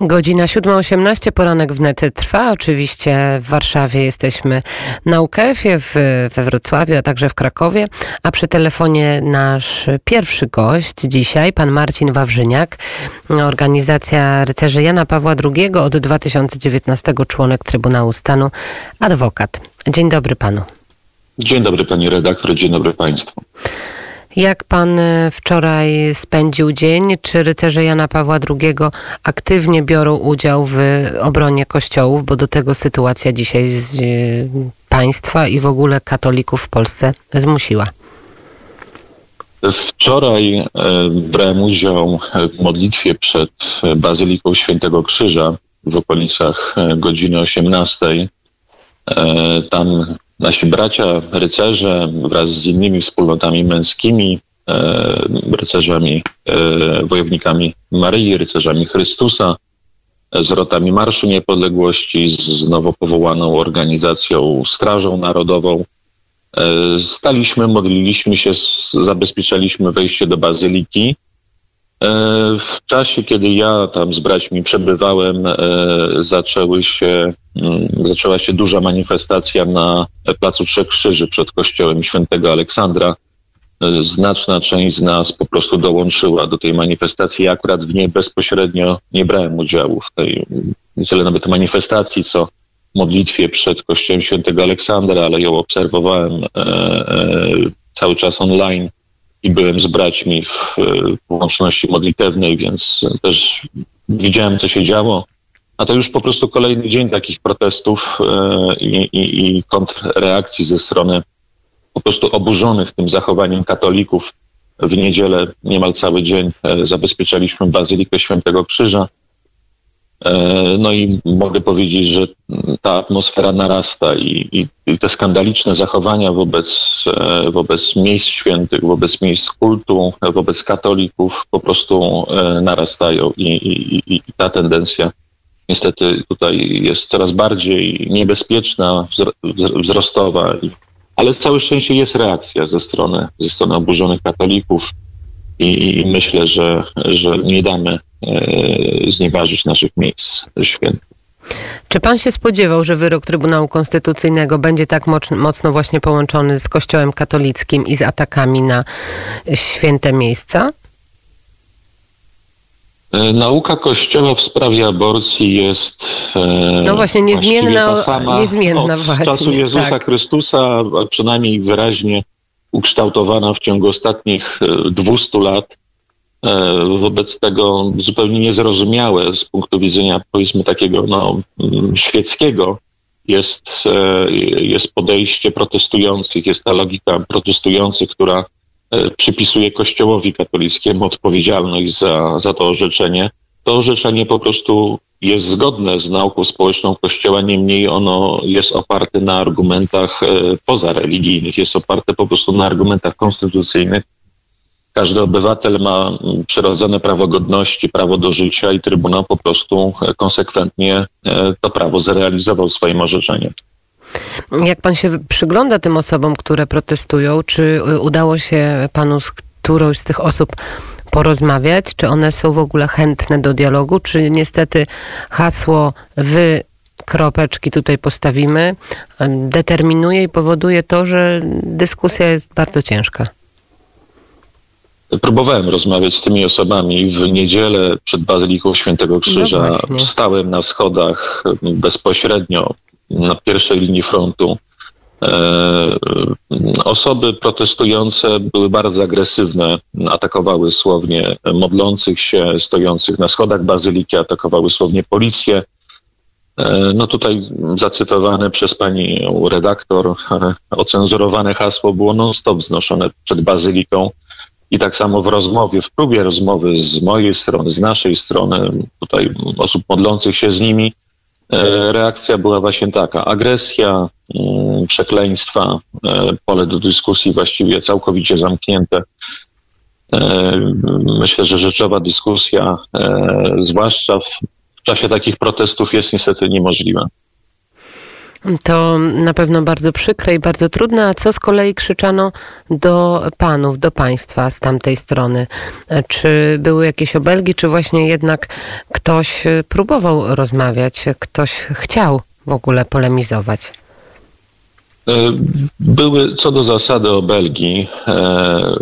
Godzina 7.18, poranek wnet trwa. Oczywiście w Warszawie jesteśmy na UKF-ie, w, we Wrocławiu, a także w Krakowie. A przy telefonie nasz pierwszy gość dzisiaj, pan Marcin Wawrzyniak, organizacja rycerzy Jana Pawła II, od 2019 członek Trybunału Stanu, adwokat. Dzień dobry panu. Dzień dobry pani redaktor, dzień dobry państwu. Jak pan e, wczoraj spędził dzień? Czy rycerze Jana Pawła II aktywnie biorą udział w obronie kościołów, bo do tego sytuacja dzisiaj z e, państwa i w ogóle katolików w Polsce zmusiła? Wczoraj e, brałem udział w modlitwie przed Bazyliką Świętego Krzyża w okolicach godziny 18. Tam nasi bracia, rycerze wraz z innymi wspólnotami męskimi, e, rycerzami, e, wojownikami Maryi, rycerzami Chrystusa, z rotami Marszu Niepodległości, z nowo powołaną organizacją Strażą Narodową. E, staliśmy, modliliśmy się, zabezpieczaliśmy wejście do bazyliki. E, w czasie, kiedy ja tam z braćmi przebywałem, e, zaczęły się, mm, zaczęła się duża manifestacja na Placu Trzech Krzyży przed kościołem świętego Aleksandra. E, znaczna część z nas po prostu dołączyła do tej manifestacji. Ja akurat w niej bezpośrednio nie brałem udziału w tej, nie tyle nawet manifestacji, co modlitwie przed kościołem świętego Aleksandra, ale ją obserwowałem cały czas online i byłem z braćmi w, w łączności modlitewnej, więc też widziałem, co się działo. A to już po prostu kolejny dzień takich protestów e, i, i, i kontrreakcji ze strony po prostu oburzonych tym zachowaniem katolików. W niedzielę niemal cały dzień e, zabezpieczaliśmy Bazylikę Świętego Krzyża. E, no i mogę powiedzieć, że ta atmosfera narasta i, i, te skandaliczne zachowania wobec, e, wobec miejsc świętych, wobec miejsc kultu, wobec katolików po prostu e, narastają i, i, i ta tendencja niestety tutaj jest coraz bardziej niebezpieczna, wzrostowa, ale całe szczęście jest reakcja ze strony, ze strony oburzonych katolików i, myślę, że, że nie damy znieważyć naszych miejsc świętych. Czy pan się spodziewał, że wyrok Trybunału Konstytucyjnego będzie tak mocno właśnie połączony z Kościołem katolickim i z atakami na święte miejsca? E, nauka Kościoła w sprawie aborcji jest. E, no właśnie, niezmienna. Ta sama niezmienna od właśnie, czasu Jezusa tak. Chrystusa, a przynajmniej wyraźnie ukształtowana w ciągu ostatnich 200 lat E, wobec tego zupełnie niezrozumiałe z punktu widzenia powiedzmy takiego no, mm, świeckiego jest, e, jest podejście protestujących, jest ta logika protestujących, która e, przypisuje Kościołowi katolickiemu odpowiedzialność za, za to orzeczenie. To orzeczenie po prostu jest zgodne z nauką społeczną Kościoła, niemniej ono jest oparte na argumentach pozareligijnych, jest oparte po prostu na argumentach konstytucyjnych, każdy obywatel ma przyrodzone prawo godności, prawo do życia i Trybunał po prostu e, konsekwentnie e, to prawo zrealizował swoim orzeczeniem. Jak pan się przygląda tym osobom, które protestują, czy e, udało się panu z którąś z tych osób porozmawiać? Czy one są w ogóle chętne do dialogu? Czy niestety hasło wy kropeczki tutaj postawimy determinuje i powoduje to, że dyskusja jest bardzo ciężka? Próbowałem rozmawiać z tymi osobami w niedzielę przed Bazyliką Świętego Krzyża. No Stałem na schodach bezpośrednio na pierwszej linii frontu. E, osoby protestujące były bardzo agresywne, atakowały słownie modlących się, stojących na schodach bazyliki, atakowały słownie policję. E, no tutaj zacytowane przez pani redaktor ocenzurowane hasło było non-stop wznoszone przed bazyliką. I tak samo w rozmowie, w próbie rozmowy z mojej strony, z naszej strony, tutaj osób modlących się z nimi, e, reakcja była właśnie taka: agresja, mm, przekleństwa, e, pole do dyskusji właściwie całkowicie zamknięte. E, myślę, że rzeczowa dyskusja, zwłaszcza w czasie takich protestów, jest niestety niemożliwa. To na pewno bardzo przykre i bardzo trudne. A co z kolei krzyczano do panów, do państwa z tamtej strony? Czy były jakieś obelgi, czy właśnie jednak ktoś próbował rozmawiać, ktoś chciał w ogóle polemizować? E, były co do zasady obelgi. E,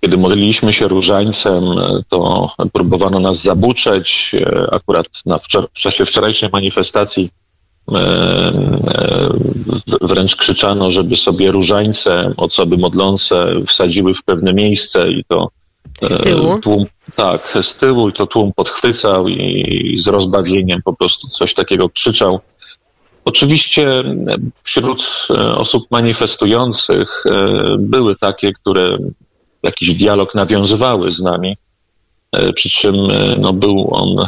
kiedy modliliśmy się różańcem, to próbowano nas zabuczeć. E, akurat na wczor- w czasie wczorajszej manifestacji wręcz krzyczano, żeby sobie różańce, osoby modlące wsadziły w pewne miejsce i to z tyłu? Tłum, tak, z tyłu i to tłum podchwycał i z rozbawieniem po prostu coś takiego krzyczał. Oczywiście wśród e, osób manifestujących e, były takie, które jakiś dialog nawiązywały z nami, e, przy czym no, był on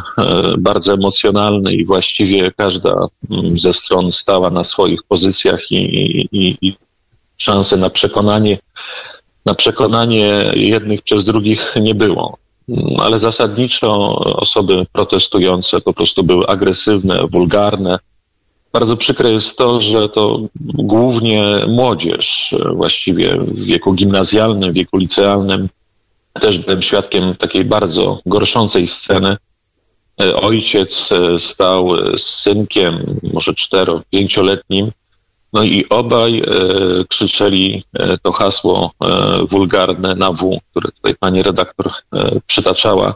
bardzo emocjonalny i właściwie każda mm, ze stron stała na swoich pozycjach i, i, i szanse na przekonanie, na przekonanie jednych przez drugich nie było. Mm, ale zasadniczo osoby protestujące po prostu były agresywne, wulgarne, bardzo przykre jest to, że to głównie młodzież, właściwie w wieku gimnazjalnym, wieku licealnym, też byłem świadkiem takiej bardzo gorszącej sceny. Ojciec stał z synkiem, może cztero, pięcioletnim, no i obaj e, krzyczeli e, to hasło e, wulgarne na W, które tutaj pani redaktor przytaczała.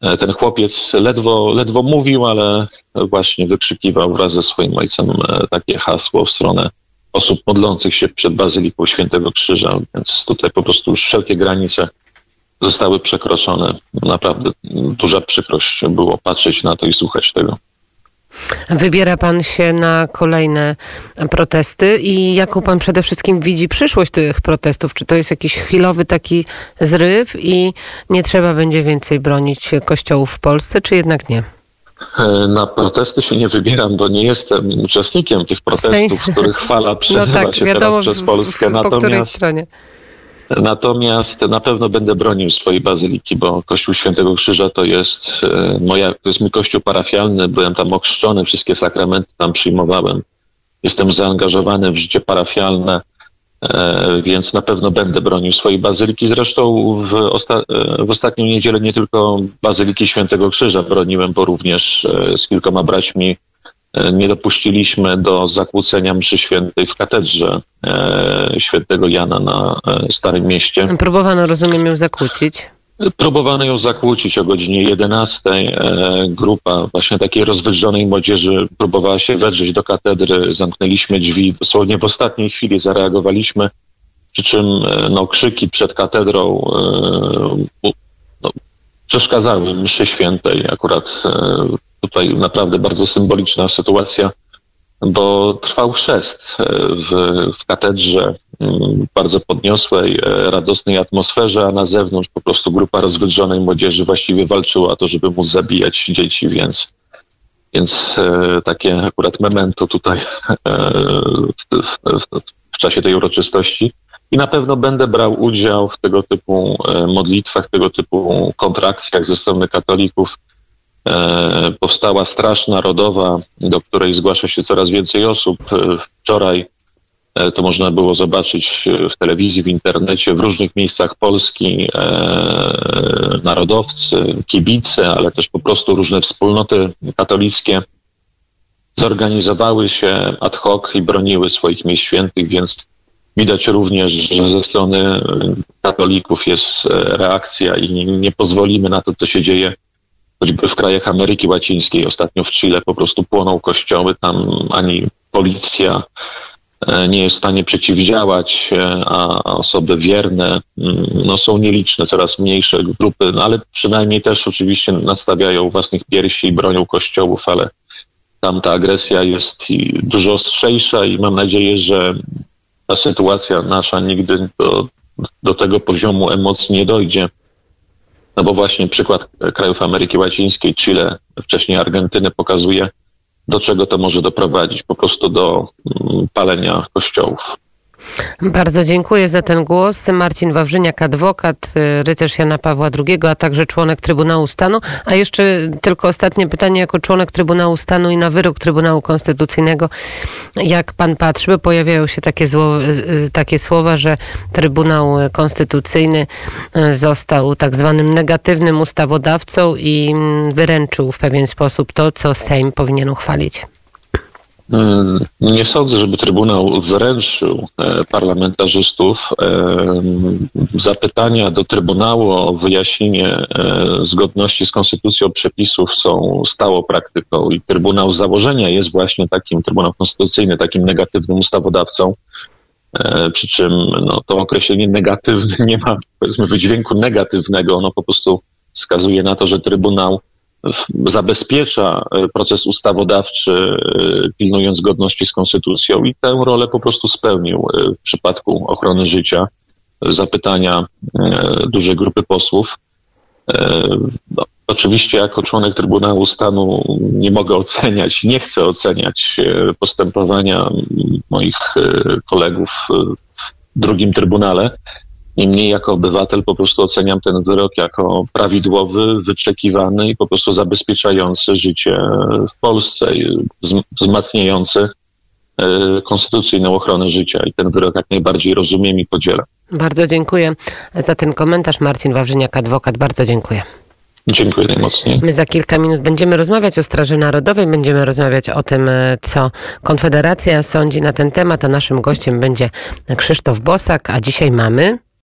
E, ten chłopiec ledwo, ledwo mówił, ale właśnie wykrzykiwał wraz ze swoim ojcem e, takie hasło w stronę osób modlących się przed Bazyliką Świętego Krzyża, więc tutaj po prostu wszelkie granice zostały przekroczone. Naprawdę duża przykrość było patrzeć na to i słuchać tego. Wybiera pan się na kolejne protesty i jaką pan przede wszystkim widzi przyszłość tych protestów? Czy to jest jakiś chwilowy taki zryw i nie trzeba będzie więcej bronić kościołów w Polsce, czy jednak nie? Na protesty się nie wybieram, bo nie jestem uczestnikiem tych protestów, których fala przerywa no tak, się teraz przez Polskę. W, w, po Natomiast której stronie? Natomiast na pewno będę bronił swojej bazyliki, bo Kościół Świętego Krzyża to jest e, moja, to jest mój kościół parafialny. Byłem tam ochrzczony, wszystkie sakramenty tam przyjmowałem. Jestem zaangażowany w życie parafialne, e, więc na pewno będę bronił swojej bazyliki. Zresztą w, osta e, w ostatnią niedzielę nie tylko bazyliki Świętego Krzyża broniłem, bo również z kilkoma braćmi nie dopuściliśmy do zakłócenia mszy świętej w katedrze e, świętego Jana na e, Starym Mieście. Próbowano, rozumiem, ją zakłócić. Próbowano ją zakłócić o godzinie 11. Grupa właśnie takiej rozwydrzonej młodzieży próbowała się wedrzeć do katedry. Zamknęliśmy drzwi. Dosłownie w ostatniej chwili zareagowaliśmy. Przy czym no, krzyki przed katedrą przeszkadzały mszy świętej. Akurat tutaj naprawdę bardzo symboliczna sytuacja, bo trwał chrzest e, w, w katedrze, mm, bardzo podniosłej, e, radosnej atmosferze, a na zewnątrz po prostu grupa rozwydrzonej młodzieży właściwie walczyła o to, żeby móc zabijać dzieci, więc, więc e, takie akurat memento tutaj w, w, w czasie tej uroczystości. I na pewno będę brał udział w tego typu modlitwach, tego typu kontrakcjach ze strony katolików, E, powstała Straż Narodowa, do której zgłasza się coraz więcej osób. E, wczoraj e, to można było zobaczyć w telewizji, w internecie, w różnych miejscach Polski. Narodowcy, kibice, ale też po prostu różne wspólnoty katolickie zorganizowały się ad hoc i broniły swoich miejsc świętych, więc widać również, że ze strony katolików jest reakcja i nie pozwolimy na to, co się dzieje choćby w krajach Ameryki Łacińskiej, ostatnio w Chile po prostu płoną kościoły, tam ani policja e, nie jest w stanie przeciwdziałać, e, a osoby wierne mm, no, są nieliczne, coraz mniejsze grupy, no, ale przynajmniej też oczywiście nastawiają własnych piersi i bronią kościołów, ale tam ta agresja jest dużo ostrzejsza i mam nadzieję, że ta sytuacja nasza nigdy do, do tego poziomu emocji nie dojdzie. No bo właśnie przykład krajów Ameryki Łacińskiej, Chile, wcześniej Argentyny pokazuje, do czego to może doprowadzić, po prostu do mm, palenia kościołów. Bardzo dziękuję za ten głos. Marcin Wawrzyniak, adwokat, y, rycerz Jana Pawła II, a także członek Trybunału Stanu. A jeszcze tylko ostatnie pytanie jako członek Trybunału Stanu i na wyrok Trybunału Konstytucyjnego. Jak pan patrzy, bo pojawiają się takie, zło, y, y, takie słowa, że Trybunał Konstytucyjny został tak zwanym negatywnym ustawodawcą i mm, wyręczył w pewien sposób to, co Sejm powinien uchwalić. Mm, nie sądzę, żeby Trybunał wyręczył e, parlamentarzystów. E, zapytania do Trybunału o wyjaśnienie e, zgodności z konstytucją przepisów są stałą praktyką i Trybunał z założenia jest właśnie takim, Trybunał Konstytucyjny, takim negatywnym ustawodawcą. Przy czym no, to określenie negatywne nie ma, powiedzmy, wydźwięku negatywnego. Ono po prostu wskazuje na to, że Trybunał zabezpiecza e, proces ustawodawczy, e, pilnując zgodności z konstytucją i tę rolę po prostu spełnił e, w przypadku ochrony życia, zapytania dużej grupy posłów. No, oczywiście jako członek Trybunału Stanu nie mogę oceniać, nie chcę oceniać postępowania moich kolegów w drugim Trybunale, Niemniej jako obywatel po prostu oceniam ten wyrok jako prawidłowy, wyczekiwany i po prostu zabezpieczający życie w Polsce, wzmacniający e, konstytucyjną ochronę życia. I ten wyrok jak najbardziej rozumiem i podzielam. Bardzo dziękuję za ten komentarz. Marcin Wawrzyniak, adwokat. Bardzo dziękuję. Dziękuję najmocniej. My za kilka minut będziemy rozmawiać o Straży Narodowej, będziemy rozmawiać o tym, e, co Konfederacja sądzi na ten temat, a naszym gościem będzie Krzysztof Bosak, a dzisiaj mamy